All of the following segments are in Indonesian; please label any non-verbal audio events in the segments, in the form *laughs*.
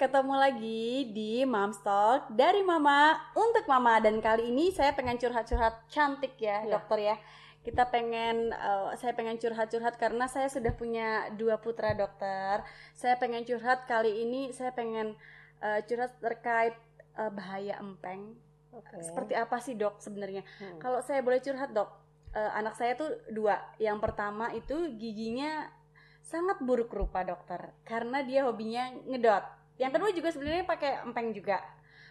ketemu lagi di Mom Talk dari Mama untuk Mama dan kali ini saya pengen curhat-curhat cantik ya, Ya. dokter ya. Kita pengen, eh, saya pengen curhat-curhat karena saya sudah punya dua putra dokter. Saya pengen curhat kali ini, saya pengen eh, curhat terkait eh, bahaya empeng. Oke. Seperti apa sih dok sebenarnya? Hmm. Kalau saya boleh curhat dok, eh, anak saya tuh dua. Yang pertama itu giginya sangat buruk rupa dokter, karena dia hobinya ngedot. Yang kedua juga sebenarnya pakai empeng juga,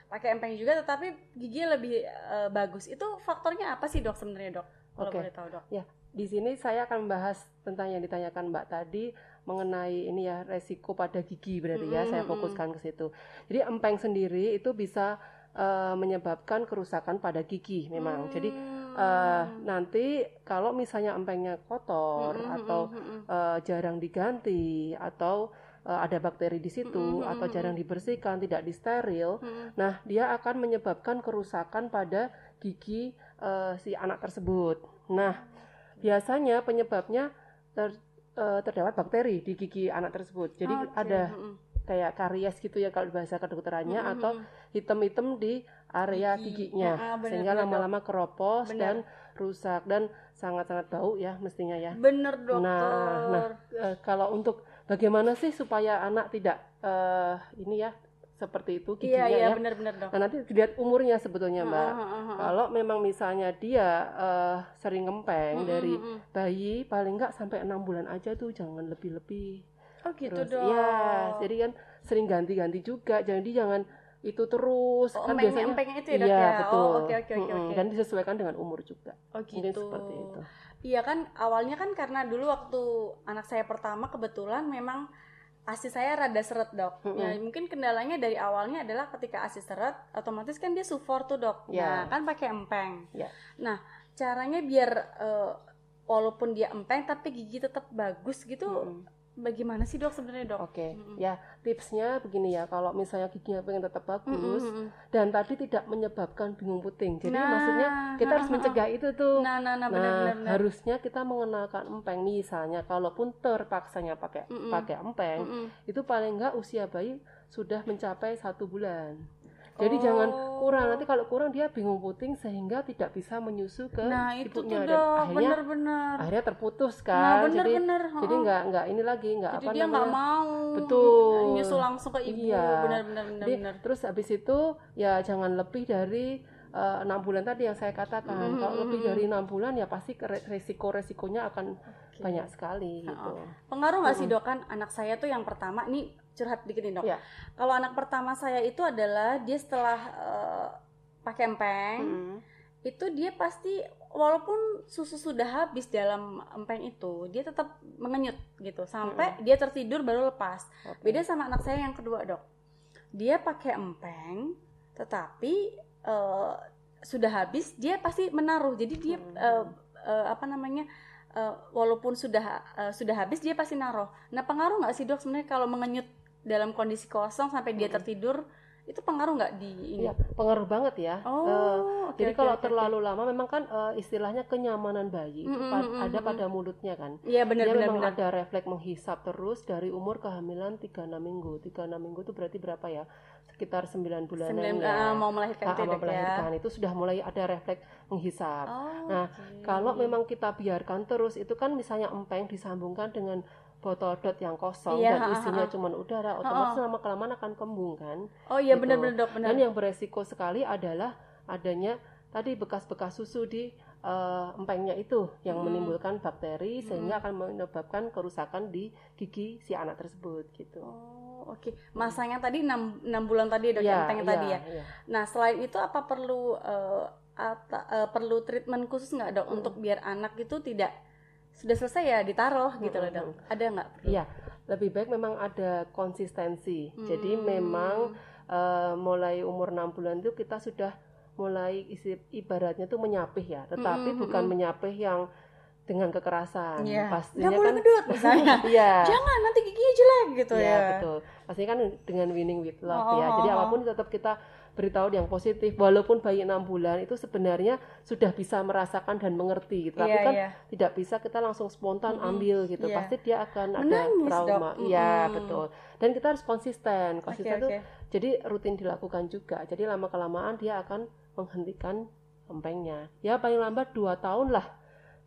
pakai empeng juga, tetapi giginya lebih eh, bagus. Itu faktornya apa sih dok sebenarnya dok? Kalau Oke. boleh tahu dok. Di sini saya akan membahas tentang yang ditanyakan Mbak tadi mengenai ini ya resiko pada gigi berarti ya Mm-mm, saya mm-mm. fokuskan ke situ. Jadi empeng sendiri itu bisa eh, menyebabkan kerusakan pada gigi memang. Jadi eh, nanti kalau misalnya empengnya kotor Mm-mm, atau mm-mm, mm-mm. eh, jarang diganti atau eh, ada bakteri di situ Mm-mm, atau mm-mm. jarang dibersihkan, tidak disteril, Mm-mm. Nah, dia akan menyebabkan kerusakan pada gigi eh, si anak tersebut. Nah, biasanya penyebabnya ter- eh, terdapat bakteri di gigi anak tersebut. Jadi Oke, ada kayak karies gitu ya kalau bahasa kedokterannya Mm-mm, atau mm-mm. hitam-hitam di area Gigi. giginya Ah, benar, sehingga lama-lama keropos Benar. dan rusak dan sangat-sangat bau ya mestinya ya. bener dokter. Nah, nah, Eh, kalau untuk bagaimana sih supaya anak tidak eh, ini ya seperti itu iya giginya iya ya. bener-bener dok. Nah, nanti dilihat umurnya sebetulnya, Mbak. Ah, ah, ah, ah. Kalau memang misalnya dia eh, sering ngempeng Mm-mm, dari mm-mm. bayi, paling nggak sampai enam bulan aja tuh, jangan lebih-lebih. Oh gitu Terus, dok. Iya, jadi kan sering ganti-ganti juga. Jadi jangan itu terus. Oh, kan empeng- biasanya empengnya itu ya dok iya ya? betul. Oh oke oke oke. Dan disesuaikan dengan umur juga. Oh Mungkin gitu. seperti itu. Iya kan awalnya kan karena dulu waktu anak saya pertama kebetulan memang ASI saya rada seret dok. Mm-mm. Ya, mungkin kendalanya dari awalnya adalah ketika ASI seret, otomatis kan dia sufor tuh dok. Nah Ya. kan pakai empeng. Ya. Nah caranya biar eh, walaupun dia empeng tapi gigi tetap bagus gitu, Mm-mm. Bagaimana sih dok sebenarnya dok? Oke, Mm-mm. ya tipsnya begini ya, kalau misalnya giginya pengen tetap bagus Mm-mm. dan tadi tidak menyebabkan bingung puting. Jadi Nah, maksudnya kita harus ha, ha, ha. mencegah itu tuh. Nah nah nah Nah, benar-benar. benar. harusnya kita mengenalkan empeng misalnya kalaupun terpaksanya pakai Mm-mm. pakai empeng, Mm-mm. itu paling enggak usia bayi sudah mencapai satu bulan. Jadi Oh. jangan kurang nanti kalau kurang dia bingung puting sehingga tidak bisa menyusu ke Nah itu tuh ibunya dan dok, akhirnya bener-bener. akhirnya terputus Nah kan. jadi bener-bener. jadi ha-ha. enggak enggak ini lagi enggak Jadi apa dia nggak namanya. mau Betul. nyusul langsung ke ibu, Iya. benar-benar Jadi, benar-benar. terus habis itu ya jangan lebih dari eh, enam bulan tadi yang saya katakan. Mm, Kalau mm, lebih mm, dari enam bulan ya pasti ke- resiko-resikonya akan Oke. banyak sekali gitu. Pengaruh nggak sih Mm-mm. dok kan anak saya tuh yang pertama, ini curhat dikit nih dok. Iya. Kalau anak pertama saya itu adalah dia setelah eh, pakai empeng, Mm. itu dia pasti walaupun susu sudah habis dalam empeng itu, dia tetap mengenyut gitu sampai dia tertidur baru lepas. Oke. Beda sama anak saya yang kedua dok. Dia pakai empeng, tetapi eh, sudah habis dia pasti menaruh. Jadi dia Hmm. eh, eh, apa namanya? eh, walaupun sudah eh, sudah habis dia pasti naruh. Nah pengaruh nggak sih dok sebenarnya kalau mengenyut dalam kondisi kosong sampai dia tertidur itu pengaruh nggak di ini? Iya, pengaruh banget ya. Eh, Oh, oke, jadi oke, kalau oke. terlalu lama memang kan eh, istilahnya kenyamanan bayi itu Mm, pa- mm, mm, ada mm, pada mulutnya kan. Iya benar Dia benar memang benar. ada refleks menghisap terus dari umur kehamilan 3-6 minggu. 3-6 minggu itu berarti berapa ya? Sekitar 9 bulanan Sembilan ya. ah, mau melahirkan Ah, itu ya, mau ya. melahirkan itu sudah mulai ada refleks menghisap. Oh, Nah, oke. Kalau memang kita biarkan terus itu kan misalnya empeng disambungkan dengan botol dot yang kosong Iya, dan isinya cuma udara, otomatis lama kelamaan akan kembung kan. Oh iya gitu. benar-benar dok benar. Dan yang beresiko sekali adalah adanya tadi bekas-bekas susu di eh, empengnya itu yang Hmm. menimbulkan bakteri sehingga akan menyebabkan kerusakan di gigi si anak tersebut gitu. Oh oke. Masanya tadi 6, bulan tadi dok Iya, empeng iya, tadi ya. iya. Nah selain itu apa perlu ata- eh, perlu treatment khusus nggak dok Hmm. untuk biar anak itu tidak sudah selesai ya ditaruh gitu loh dok. Ada nggak? Iya, lebih baik memang ada konsistensi. Jadi Hmm. memang eh, mulai umur 6 bulan itu kita sudah mulai isi ibaratnya tuh menyapih ya, tetapi Mm, mm, bukan mm. menyapih yang dengan kekerasan. Iya. Pastinya Nggak boleh kan ngedut misalnya. *laughs* Iya. Jangan nanti giginya jelek gitu Iya, ya. betul. Pastinya kan dengan winning with love Oh, ya. oh, Jadi oh. apa pun tetap kita beritahu yang positif walaupun bayi enam bulan itu sebenarnya sudah bisa merasakan dan mengerti gitu. tapi Iya, kan iya. tidak bisa kita langsung spontan Mm-mm, ambil gitu iya. pasti dia akan ada Menangis, trauma Dok. iya Mm-mm. betul dan kita harus konsisten konsisten tuh oke. jadi rutin dilakukan juga jadi lama kelamaan dia akan menghentikan empengnya ya paling lambat dua tahun lah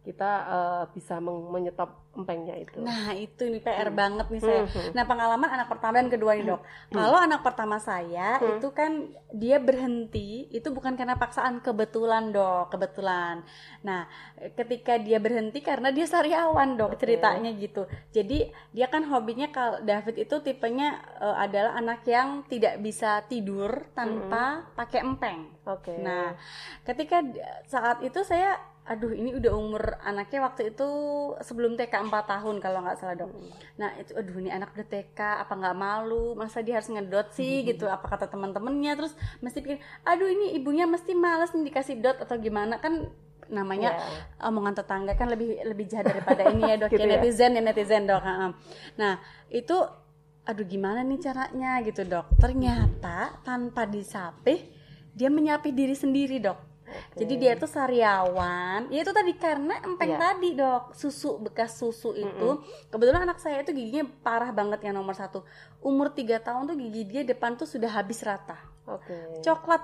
kita eh, bisa menyetop empengnya itu Nah, itu nih PR Hmm. banget nih saya. Mhm. Nah, pengalaman anak pertama dan kedua nih, Dok. Kalau anak pertama saya Hmm. itu kan dia berhenti itu bukan karena paksaan kebetulan, Dok, kebetulan. Nah, ketika dia berhenti karena dia sariawan, Dok, Oke. ceritanya gitu. Jadi, dia kan hobinya kalau David itu tipenya eh, adalah anak yang tidak bisa tidur tanpa pakai empeng. oke Nah, ketika saat itu saya aduh ini udah umur anaknya waktu itu sebelum TK 4 tahun kalau nggak salah dok. Nah itu aduh ini anak udah TK apa nggak malu? Masa dia harus ngedot sih *laughs* gitu. Apa kata teman-temannya? Terus mesti pikir aduh ini ibunya mesti males nih dikasih dot atau gimana? Kan namanya Ya. omongan tetangga kan lebih lebih jahat daripada ini ya *laughs* dok Gitu ya ya? netizen ya netizen dok nah itu aduh gimana nih caranya? Gitu dok. Ternyata tanpa disapih dia menyapih diri sendiri dok Jadi dia tuh sariawan ya itu tadi karena empeng Iya. tadi dok susu bekas susu itu kebetulan anak saya itu giginya parah banget yang nomor satu umur 3 tahun tuh gigi dia depan tuh sudah habis rata oke coklat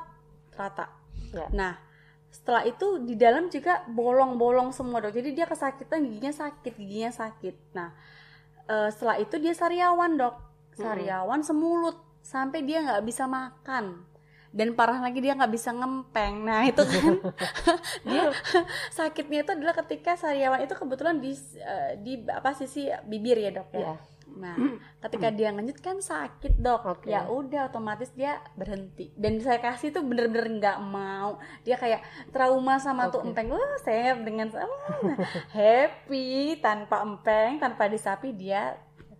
rata. Ya. Nah, setelah itu di dalam juga bolong-bolong semua dok. Jadi dia kesakitan giginya sakit, giginya sakit. Nah, eh, setelah itu dia sariawan dok, sariawan semulut sampai dia nggak bisa makan. Dan parah lagi dia nggak bisa ngempeng. Nah itu kan *laughs* *laughs* dia sakitnya itu adalah ketika sariawan itu kebetulan di eh, di apa sisi bibir ya dok ya. ya Nah, *clears throat* ketika dia ngenyut kan sakit dok. Oke. Ya udah otomatis dia berhenti. Dan saya kasih tuh bener-bener nggak mau. Dia kayak trauma sama tuh Oke. empeng. Wah saya dengan wah, happy tanpa empeng, tanpa disapi dia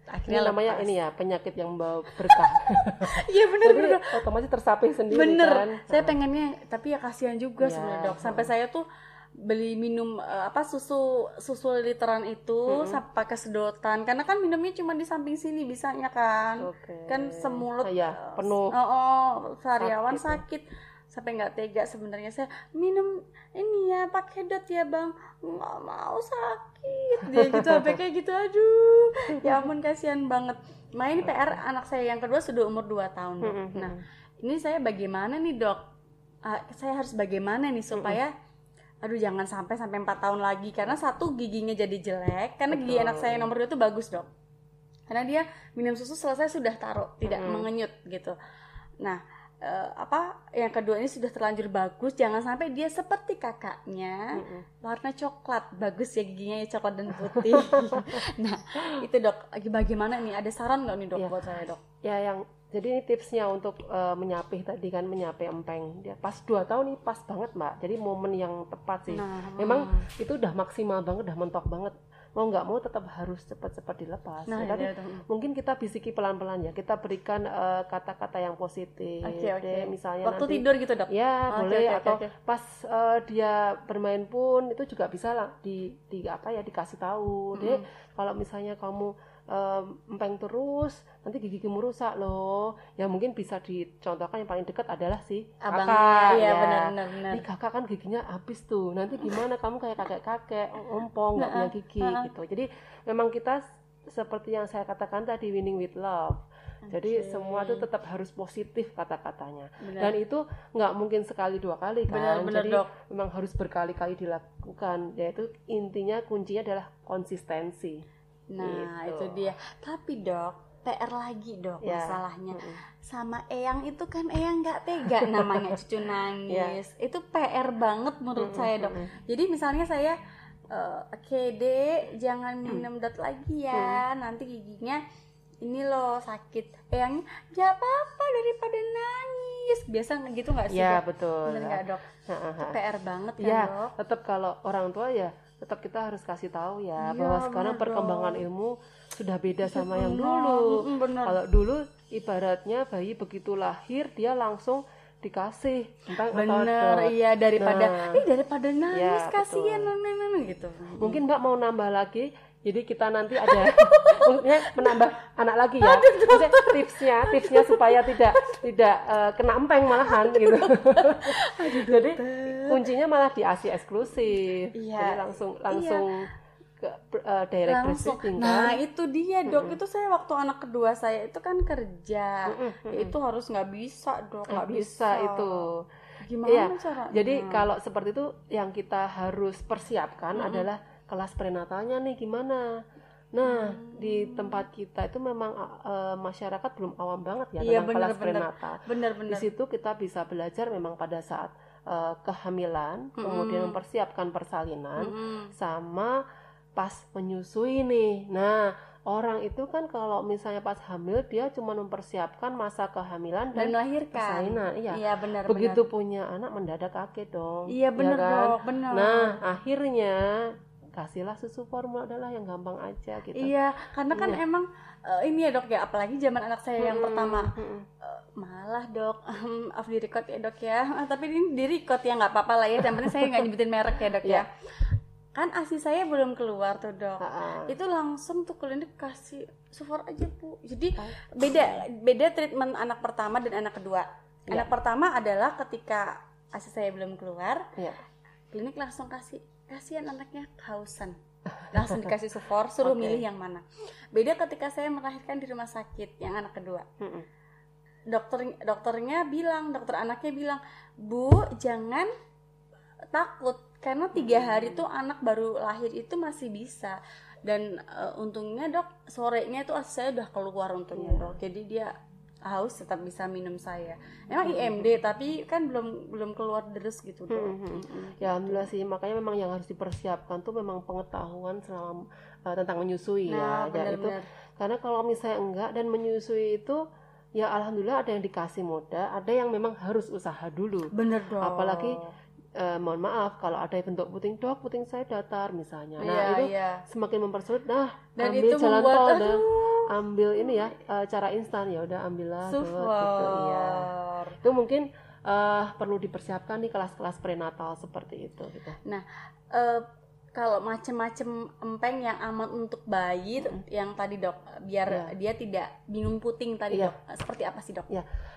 ini akhirnya namanya lepas. ini ya penyakit yang membawa berkah *laughs* Iya bener jadi bener. otomatis tersapih sendiri Bener. kan Saya pengennya tapi ya kasihan juga Iya. sebenarnya dok. Sampai saya tuh beli minum eh, apa susu susu literan itu Mm-mm. sampai pakai sedotan karena kan minumnya cuma di samping sini bisanya kan. oke kan semulut Ah, ya penuh oh, oh, sariawan Sakit ya. Sampai nggak tega sebenarnya. Saya minum ini ya pakai dot ya bang. Nggak mau sakit. Dia gitu sampai kayak gitu aduh. Ya ampun kasihan banget. Main PR anak saya yang kedua sudah umur 2 tahun dok. Nah ini saya bagaimana nih dok? Ah, saya harus bagaimana nih supaya aduh jangan sampai sampai empat tahun lagi. Karena satu giginya jadi jelek. Karena gigi anak saya yang nomor dua itu bagus dok. Karena dia minum susu selesai sudah taruh tidak mengenyut gitu. Nah eh, apa yang kedua ini sudah terlanjur bagus jangan sampai dia seperti kakaknya Mm-mm. warna coklat. Bagus ya giginya ya coklat dan putih. *laughs* Nah itu dok. Lagi bagaimana nih? Ada saran nggak nih dok Iya. buat saya dok? Ya yang jadi ini tipsnya untuk eh, menyapih tadi kan menyapih empeng. Dia pas dua tahun ini pas banget mbak. Jadi momen yang tepat sih. Nah. Memang hmm. itu udah maksimal banget udah mentok banget mau nggak mau tetap harus cepat-cepat dilepas nah Ya, tapi iya, dok. mungkin kita bisiki pelan-pelan ya kita berikan eh, kata-kata yang positif Oke, oke. Deh, misalnya waktu nanti tidur gitu dok ya Oke, boleh oke, atau oke. pas eh, dia bermain pun itu juga bisa lah di, di apa ya dikasih tahu deh kalau misalnya kamu empeng terus nanti gigimu rusak loh ya mungkin bisa dicontohkan yang paling dekat adalah si abangnya kakak iya ya. benar benar benar Nih kakak kan giginya habis tuh. Nanti gimana kamu kayak kakek-kakek, ompong nggak punya gigi Heeh. gitu. Jadi memang kita seperti yang saya katakan tadi winning with love. Jadi Oke. semua itu tetap harus positif kata-katanya. Dan itu nggak mungkin sekali dua kali kan. Benar, benar, Jadi Dok. memang harus berkali-kali dilakukan. Yaitu intinya kuncinya adalah konsistensi. Nah, Gitu. itu dia. Tapi, Dok, PR lagi, Dok, Ya. masalahnya. Mm-mm. Sama Eyang itu kan Eyang nggak tega *laughs* namanya cucu nangis. Itu PR banget menurut saya, Dok. Mm-mm. Jadi misalnya saya eh, oke, Dek, jangan minum dot lagi ya. Nanti giginya ini loh sakit. Eyangnya nggak apa-apa daripada nangis. Biasa gitu nggak sih, Ya Dok? betul. Bener nggak, Dok? Itu PR banget kan, Ya, Dok? tetap kalau orang tua ya tetap kita harus kasih tahu ya Iya, bahwa sekarang bener perkembangan dong. ilmu sudah beda sama yang dulu. benar. Kalau dulu ibaratnya bayi begitu lahir dia langsung dikasih tentang Bener, iya daripada Nah, eh daripada nangis Ya, kasihan betul. nenek gitu. Mungkin Mbak mau nambah lagi Jadi kita nanti ada *laughs* maksudnya menambah anak lagi ya. Maksudnya tipsnya, tipsnya supaya tidak tidak eh, kena empeng malahan gitu. *laughs* Jadi kuncinya malah di ASI eksklusif. Iya. Jadi langsung langsung ke eh, direct langsung breastfeeding nah kan. itu dia dok itu saya waktu anak kedua saya itu kan kerja Mm-mm, mm-mm. itu harus nggak bisa dok Nggak nggak bisa itu. gimana Iya, caranya Jadi kalau seperti itu yang kita harus persiapkan Mm-mm. adalah kelas prenatalnya nih gimana. Nah, Hmm. di tempat kita itu memang eh, masyarakat belum awam banget ya Iya, tentang bener, kelas bener. prenatal. Di bener-bener situ kita bisa belajar memang pada saat eh, kehamilan, kemudian Mm-mm. mempersiapkan persalinan, Mm-mm. sama pas menyusui nih. Nah, orang itu kan kalau misalnya pas hamil dia cuma mempersiapkan masa kehamilan dan dan, melahirkan persalinan. Iya. iya benar Begitu punya anak mendadak kaget dong. iya ya benar kan? dok benar Nah, akhirnya kasihlah susu formula adalah yang gampang aja gitu. iya karena kan Iya. emang eh, ini ya dok ya apalagi zaman anak saya yang Mm-mm, pertama mm-mm. Eh, malah dok *laughs* off di record ya dok ya Ah, *laughs* tapi ini di record ya nggak apa-apa lah ya yang penting saya nggak nyebutin merek ya dok Iya. ya kan asi saya belum keluar tuh dok Ha-ha. itu langsung tuh klinik kasih sufor aja bu jadi Oh. beda beda treatment anak pertama dan anak kedua Iya. anak pertama adalah ketika asi saya belum keluar Iya. klinik langsung kasih kasihan anaknya kehausan. Langsung dikasih sufor suruh Oke. milih yang mana. Beda ketika saya melahirkan di rumah sakit yang anak kedua. Dokter dokternya bilang dokter anaknya bilang bu jangan takut karena tiga hari tuh anak baru lahir itu masih bisa. Dan eh, untungnya dok sorenya tuh asi saya udah keluar untungnya Iya. dok. Jadi dia haus tetap bisa minum saya emang Hmm. IMD tapi kan belum belum keluar deres gitu dok Hmm, hmm. Mm-mm. Ya alhamdulillah sih makanya memang yang harus dipersiapkan tuh memang pengetahuan selama eh, tentang menyusui nah ya. Ya, itu karena kalau misalnya enggak dan menyusui itu ya alhamdulillah ada yang dikasih mudah, ada yang memang harus usaha dulu. bener dok Apalagi Eh, mohon maaf kalau ada bentuk puting dok, puting saya datar misalnya. Nah, iya itu iya semakin mempersulit. Nah, dan ambil itu jalan membuat tol aduh ambil ini ya eh, cara instan ya udah ambillah dot, sufor gitu iya. Itu mungkin eh, perlu dipersiapkan nih kelas-kelas prenatal seperti itu gitu. Eh, kalau macem-macem empeng yang aman untuk bayi yang tadi dok biar Iya. dia tidak bingung puting tadi Iya. dok seperti apa sih dok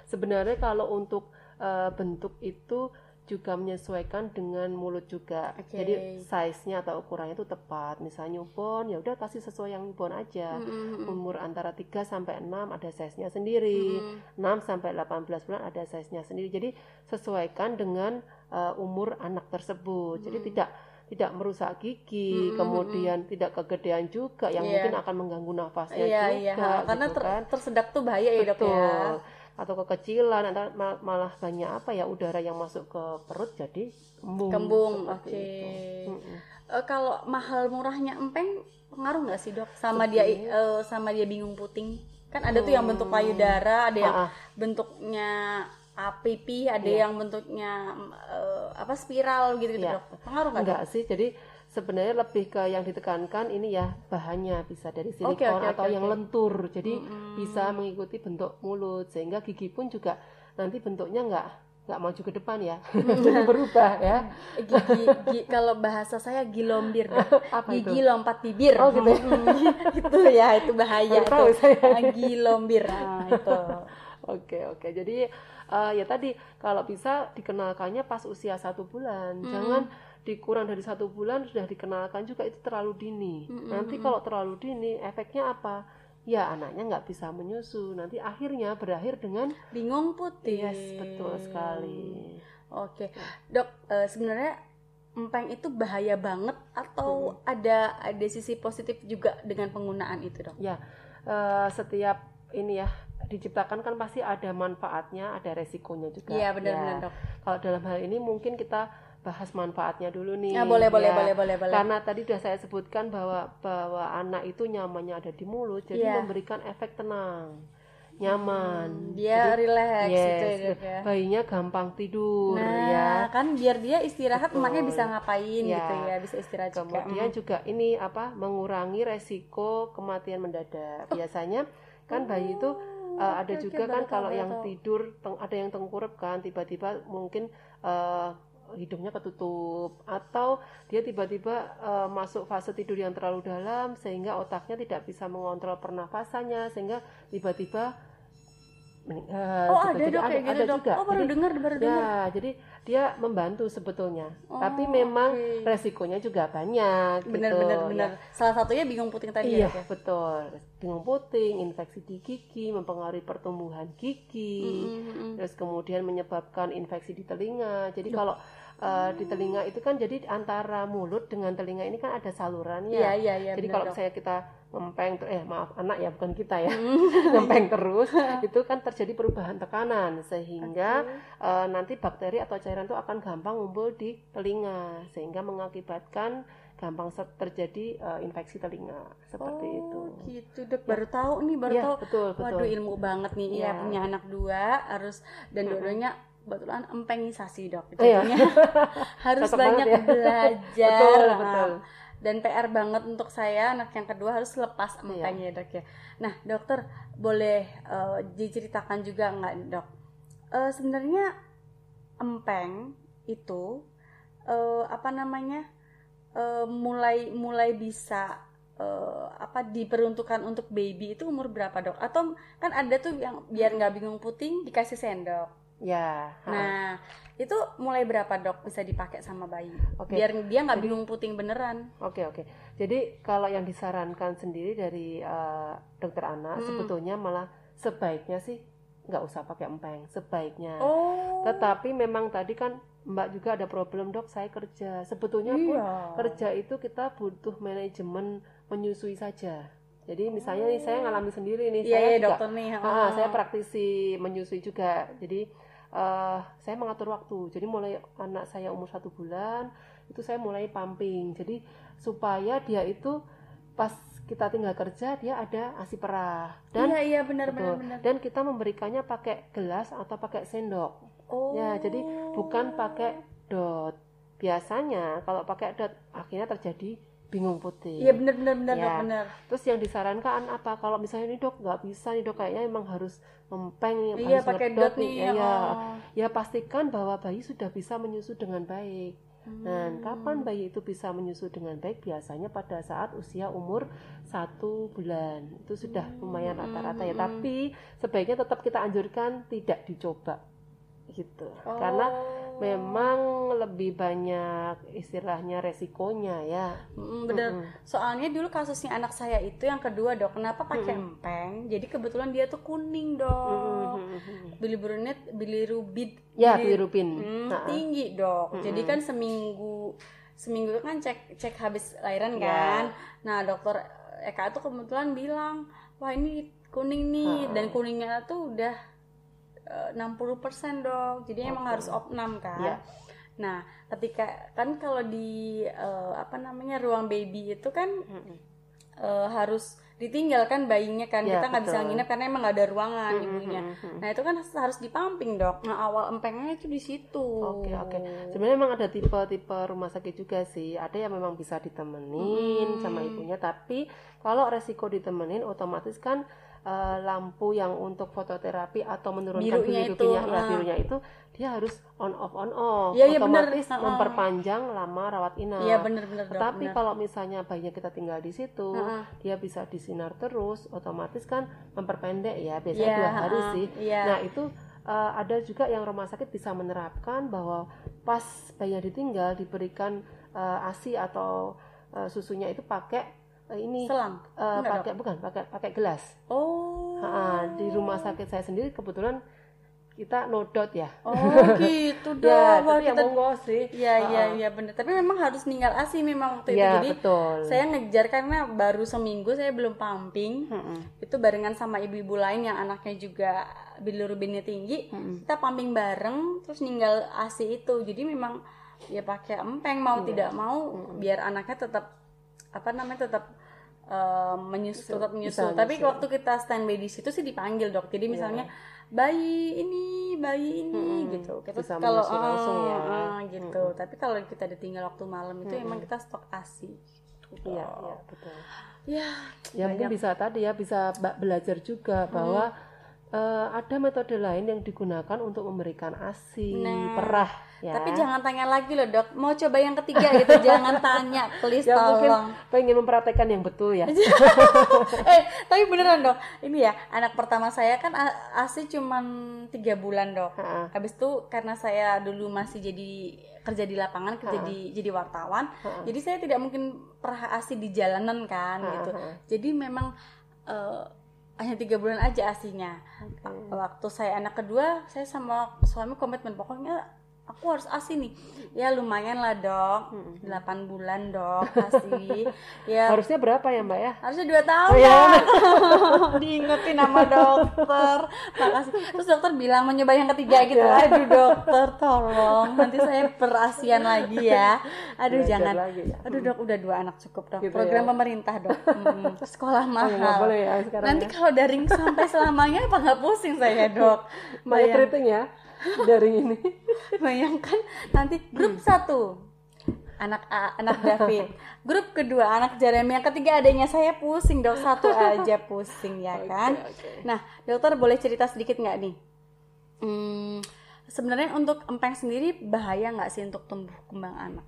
Sebenarnya kalau untuk eh, bentuk itu juga menyesuaikan dengan mulut juga. Oke. Jadi size-nya atau ukurannya itu tepat. Misalnya newborn ya udah kasih sesuai yang newborn aja. Mm-mm. Umur antara 3 sampai 6 ada size-nya sendiri. Mm-mm. 6 sampai 18 bulan ada size-nya sendiri. Jadi sesuaikan dengan uh, umur anak tersebut. Jadi Mm. tidak tidak merusak gigi, Mm-mm, kemudian tidak kegedean juga yang Iya. mungkin akan mengganggu nafasnya iya juga iya ha, karena gitu ter- kan. tersedak tuh bahaya ya dok ya. Atau kekecilan atau ma- malah banyak apa ya udara yang masuk ke perut jadi kembung. Kembung, oke. itu. Mm-mm. Eh, kalau mahal murahnya empeng pengaruh nggak sih dok sama dia Sebenarnya- eh, sama dia bingung puting kan ada tuh yang bentuk payudara ada yang Ah, ah. bentuknya APP ada Iya. yang bentuknya eh, apa spiral gitu gitu Iya. dok pengaruh nggak? Enggak sih, jadi sebenarnya lebih ke yang ditekankan ini ya bahannya bisa dari silikon Oke, oke, atau oke, yang lentur, jadi Mm-mm. bisa mengikuti bentuk mulut sehingga gigi pun juga nanti bentuknya enggak nggak maju ke depan ya, *laughs* jadi berubah ya. gigi, gi- kalau bahasa saya gilombir. *laughs* Apa itu? gigi lompat bibir Oh, gitu ya? *laughs* Itu ya itu bahaya Baru tahu tuh saya. gilombir nah itu Oke oke, jadi eh, ya tadi kalau bisa dikenalkannya pas usia satu bulan, Mm. jangan dikurang dari satu bulan sudah dikenalkan juga itu terlalu dini. Mm, Nanti mm, kalau terlalu dini efeknya apa? Ya anaknya nggak bisa menyusu, nanti akhirnya berakhir dengan bingung putih yes betul sekali. oke dok eh, sebenarnya empeng itu bahaya banget atau ada ada sisi positif juga dengan penggunaan itu dok Eh, setiap ini ya diciptakan kan pasti ada manfaatnya, ada resikonya juga. iya benar Ya. benar dok Kalau dalam hal ini mungkin kita bahas manfaatnya dulu nih. ya boleh boleh Ya. boleh boleh boleh Karena tadi sudah saya sebutkan bahwa bahwa anak itu nyamannya ada di mulut, jadi Iya. memberikan efek tenang, nyaman. Hmm, dia Jadi, relax yes, gitu ya dok ya bayinya gampang tidur nah ya. kan biar dia istirahat Betul. emaknya bisa ngapain Ya. gitu ya bisa istirahat juga Kemudian juga ini apa mengurangi resiko kematian mendadak. Biasanya kan bayi itu uh, ada juga kan kalau yang tahu. tidur teng- ada yang tengkurap kan tiba-tiba mungkin uh, hidungnya ketutup atau dia tiba-tiba uh, masuk fase tidur yang terlalu dalam sehingga otaknya tidak bisa mengontrol pernafasannya sehingga tiba-tiba meninggal. Oh ada dok ada, gitu ada dok. Juga. Oh baru jadi, dengar baru ya, dengar. jadi dia membantu sebetulnya. Oh, Tapi memang okay. resikonya juga banyak. Benar gitu. benar benar. Ya. Salah satunya bingung puting tadi iya, ya. betul. Bingung puting, infeksi di gigi, mempengaruhi pertumbuhan gigi, mm -hmm. terus kemudian menyebabkan infeksi di telinga. Jadi Duh. kalau uh, di telinga itu kan jadi antara mulut dengan telinga ini kan ada salurannya. Iya iya iya. Jadi kalau saya kita ngempeng eh maaf anak ya bukan kita ya *laughs* ngempeng terus *laughs* itu kan terjadi perubahan tekanan sehingga okay. uh, nanti bakteri atau cairan itu akan gampang ngumpul di telinga sehingga mengakibatkan gampang terjadi uh, infeksi telinga seperti oh, itu. gitu dok baru tahu nih baru ya, tahu. Betul betul. Waduh ilmu banget nih ya, ya punya anak dua harus dan dua-duanya kebetulan empengisasi dok oh, iya. jadinya *laughs* harus Tetap banyak ya. belajar betul, betul. Dan PR banget untuk saya anak yang kedua harus lepas iya. ya dok ya. Nah dokter boleh uh, diceritakan juga nggak dok? Uh, sebenarnya empeng itu uh, apa namanya uh, mulai mulai bisa uh, apa diperuntukkan untuk baby itu umur berapa dok? Atau kan ada tuh yang biar nggak bingung puting dikasih sendok Ya. Nah, itu mulai berapa dok bisa dipakai sama bayi? Okay. Biar dia nggak bingung puting beneran. Oke okay, oke. Okay. Jadi kalau yang disarankan sendiri dari uh, dokter anak hmm. sebetulnya malah sebaiknya sih nggak usah pakai empeng, sebaiknya. Oh. Tetapi memang tadi kan Mbak juga ada problem dok, saya kerja. Sebetulnya iya. pun kerja itu kita butuh manajemen menyusui saja. Jadi misalnya nih saya ngalami sendiri nih, yeah, saya yeah, juga, dokter nih. Ah, saya praktisi menyusui juga. Jadi uh, saya mengatur waktu. Jadi mulai anak saya umur satu bulan itu saya mulai pumping. Jadi supaya dia itu pas kita tinggal kerja dia ada asi perah dan iya iya benar benar benar dan kita memberikannya pakai gelas atau pakai sendok oh. ya jadi bukan pakai dot biasanya kalau pakai dot akhirnya terjadi bingung putih. Iya benar benar benar ya. benar. Terus yang disarankan apa? Kalau misalnya ini dok nggak bisa nih dok kayaknya emang harus mempeng, iya, harus pakai dot nih. Ya, ya. ya pastikan bahwa bayi sudah bisa menyusu dengan baik. Hmm. Nah, kapan bayi itu bisa menyusu dengan baik? Biasanya pada saat usia umur satu bulan itu sudah lumayan rata-rata ya. Hmm. Tapi sebaiknya tetap kita anjurkan tidak dicoba gitu oh. karena memang lebih banyak istilahnya resikonya ya mm, bener mm -hmm. soalnya dulu kasusnya anak saya itu yang kedua dok kenapa pakai mm -hmm. empeng jadi kebetulan dia tuh kuning dok mm -hmm. bilirubinnya bilirubin ya bilirubin mm, nah. tinggi dok mm -hmm. jadi kan seminggu seminggu kan cek cek habis lahiran yeah. kan nah dokter Eka tuh kebetulan bilang wah ini kuning nih uh. dan kuningnya tuh udah 60% dong. Jadi okay. emang harus opnam kan. Yeah. Nah, ketika kan kalau di uh, apa namanya ruang baby itu kan mm -hmm. uh, harus ditinggalkan bayinya kan ya, kita nggak bisa nginep karena emang nggak ada ruangan mm -hmm, ibunya. Mm -hmm. Nah itu kan harus dipamping dok. Nah awal empengnya itu di situ. Oke okay, oke. Okay. Sebenarnya emang ada tipe-tipe rumah sakit juga sih. Ada yang memang bisa ditemenin hmm. sama ibunya. Tapi kalau resiko ditemenin otomatis kan uh, lampu yang untuk fototerapi atau menurunkan birunya biru itu, ya, uh. birunya itu dia harus on off on off ya, otomatis ya, memperpanjang lama rawat inap. Iya benar benar. Tapi kalau misalnya bayinya kita tinggal di situ, uh. dia bisa disinar terus, otomatis kan memperpendek ya biasanya ya, dua hari uh, sih. Ya. Nah itu uh, ada juga yang rumah sakit bisa menerapkan bahwa pas bayinya ditinggal diberikan uh, asi atau uh, susunya itu pakai ini selang? uh, pakai bukan pakai pakai gelas. Oh. Ha, di rumah sakit saya sendiri kebetulan kita nodot ya. Oh *laughs* gitu dong. Ya, Wah, tapi ya kita... monggo sih. Iya iya iya benar tapi memang harus ninggal asi memang waktu ya, itu jadi betul. saya ngejar karena baru seminggu saya belum pumping. Hmm. itu barengan sama ibu-ibu lain yang anaknya juga bilirubinnya tinggi. Hmm. kita pumping bareng terus ninggal asi itu. Jadi memang ya pakai empeng mau ya. tidak mau hmm. biar anaknya tetap apa namanya tetap uh, menyusul tetap menyusul. Tapi nyusul. waktu kita standby di situ sih dipanggil dok. Jadi iya. misalnya yeah. bayi ini, bayi ini hmm, gitu. Kita bisa kalau uh, langsung ya. Uh, gitu. Hmm. Tapi kalau kita ditinggal waktu malam itu hmm. emang kita stok asi. Gitu. Iya, betul. Ya, ya mungkin bisa tadi ya bisa belajar juga bahwa eh, ada metode lain yang digunakan untuk memberikan ASI, Nah, perah ya. Tapi jangan tanya lagi loh dok, mau coba yang ketiga gitu, *laughs* jangan tanya, please Ya, mungkin tolong. pengen mempraktekkan yang betul ya. *laughs* eh, tapi beneran dok, ini ya anak pertama saya kan ASI cuman tiga bulan dok. Ha-ha. Habis itu karena saya dulu masih jadi kerja di lapangan, kerja Ha-ha. di jadi wartawan, Ha-ha. jadi saya tidak mungkin pernah ASI di jalanan kan Ha-ha. gitu. Jadi memang eh, hanya tiga bulan aja asinya. Oke. Waktu saya anak kedua, saya sama suami komitmen pokoknya aku harus asi nih. Ya lumayan lah dok, Mm-mm. 8 bulan dok asi. *laughs* ya Harusnya berapa ya Mbak ya? harusnya dua tahun Oh, ya. *laughs* Diingetin sama dokter makasih terus dokter bilang mau nyoba yang ketiga gitu Ya. aduh dokter tolong nanti saya perasian lagi ya aduh Belajar jangan lagi ya. aduh dok udah dua anak cukup dok Gitu program ya. pemerintah dok *laughs* sekolah Oh, ya, mahal boleh ya sekarang nanti ya. kalau daring sampai selamanya apa nggak pusing saya dok Banyak Bayang- rating ya dari ini. *laughs* bayangkan nanti grup satu anak A, anak *laughs* David. Grup kedua anak Jeremy. Yang ketiga adanya saya. Pusing dok. Satu *laughs* aja pusing ya kan? oke. nah dokter boleh cerita sedikit nggak nih? Hmm, sebenarnya untuk empeng sendiri bahaya nggak sih untuk tumbuh kembang anak?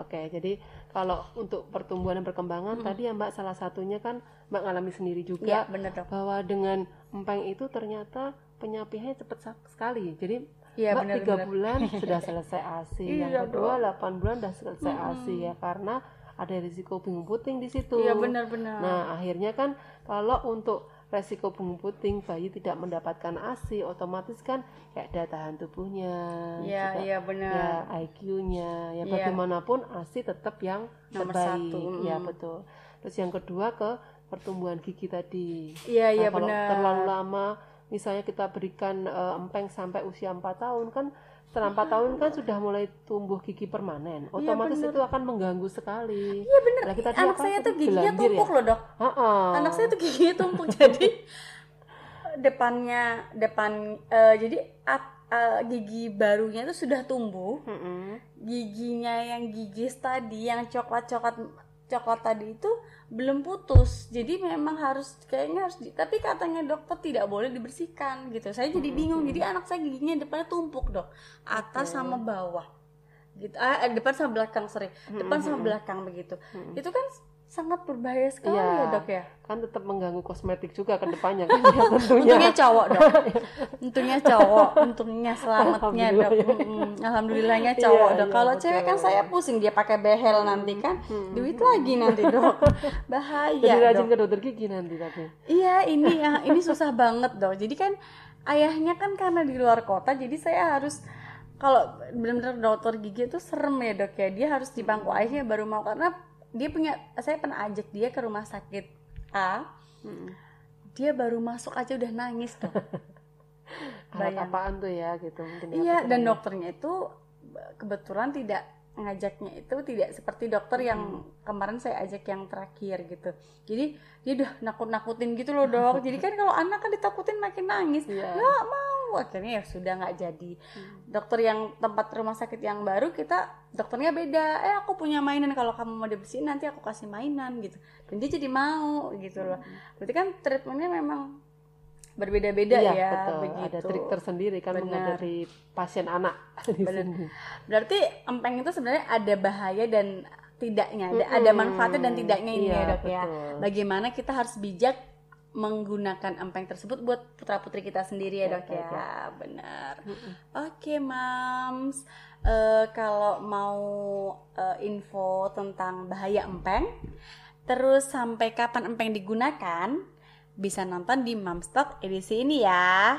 Oke, jadi kalau untuk pertumbuhan dan perkembangan tadi ya Mbak salah satunya kan Mbak ngalami sendiri juga bener dok. bahwa dengan empeng itu ternyata penyapiannya cepat sekali. Jadi Iya Mbak bener tiga bener *laughs* bulan sudah selesai ASI, yang Iya, kedua 8 bulan sudah selesai ASI ya karena ada risiko bingung puting di situ. iya bener Nah, akhirnya kan kalau untuk resiko bunga puting bayi tidak mendapatkan ASI, otomatis kan kayak daya tahan tubuhnya, iya juga iya bener ya IQ-nya, ya Iya. bagaimanapun ASI tetap yang Nomor terbaik, satu, ya betul. Terus yang kedua ke pertumbuhan gigi tadi. iya iya Nah, kalau bener terlalu lama, misalnya kita berikan eh, empeng sampai usia 4 tahun kan setelah 4 tahun kan sudah mulai tumbuh gigi permanen. Otomatis bener. itu akan mengganggu sekali. iya bener Lagi tadi anak saya tuh giginya ya? tumpuk loh dok anak saya tuh giginya tumpuk *laughs* jadi depannya depan eh, jadi at- eh, gigi barunya itu sudah tumbuh Mm-mm. giginya yang gigis tadi yang coklat coklat coklat tadi itu belum putus. Jadi memang harus kayaknya harus di- tapi katanya dokter tidak boleh dibersihkan gitu. Saya jadi bingung. Jadi anak saya giginya depannya tumpuk dok. Atas sama bawah. Gitu. Ah eh, depan sama belakang sorry. Depan sama Mm-mm. belakang begitu. Itu kan sangat berbahaya sekali Iya. ya dok ya kan tetap mengganggu kosmetik juga ke depannya kan ya tentunya. Untungnya cowok dok. *laughs* Untungnya cowok. Untungnya selamatnya dok. Mm-mm. Alhamdulillahnya cowok Iya, dok. iya, Kalau cewek kan saya pusing dia pakai behel nanti kan. Hmm. Duit lagi nanti dok. *laughs* Bahaya Jadi rajin dok. ke dokter gigi nanti tapi. Iya ini ya ini susah banget dok. Jadi kan ayahnya kan karena di luar kota jadi saya harus kalau benar-benar dokter gigi itu serem ya dok ya dia harus di bangku ayahnya baru mau karena dia punya saya pernah ajak dia ke rumah sakit A Mm-mm. dia baru masuk aja udah nangis dok *laughs* Alat apaan tuh ya gitu mungkin ya, Iya, dan dokternya itu kebetulan tidak ngajaknya itu tidak seperti dokter yang kemarin saya ajak yang terakhir gitu. Jadi dia udah nakut-nakutin gitu loh dok. *laughs* Jadi kan kalau anak kan ditakutin makin nangis. Iya. Nggak mau, akhirnya ya sudah nggak jadi. Dokter yang tempat rumah sakit yang baru kita dokternya beda. Eh aku punya mainan kalau kamu mau dibersihin nanti aku kasih mainan gitu. Dan dia jadi mau gitu loh. Berarti kan treatmentnya memang berbeda-beda Iya, ya betul. begitu. Ada trik tersendiri kan Benar. menghadapi pasien anak *laughs* di Benar. sini. Berarti empeng itu sebenarnya ada bahaya dan tidaknya, ada, manfaatnya dan tidaknya ini Iya, ya dok ya. Bagaimana kita harus bijak menggunakan empeng tersebut buat putra putri kita sendiri ya dok Oke, ya, oke. benar. Oke mams, Eh, kalau mau eh, info tentang bahaya empeng, terus sampai kapan empeng digunakan, bisa nonton di Mamstock edisi ini ya.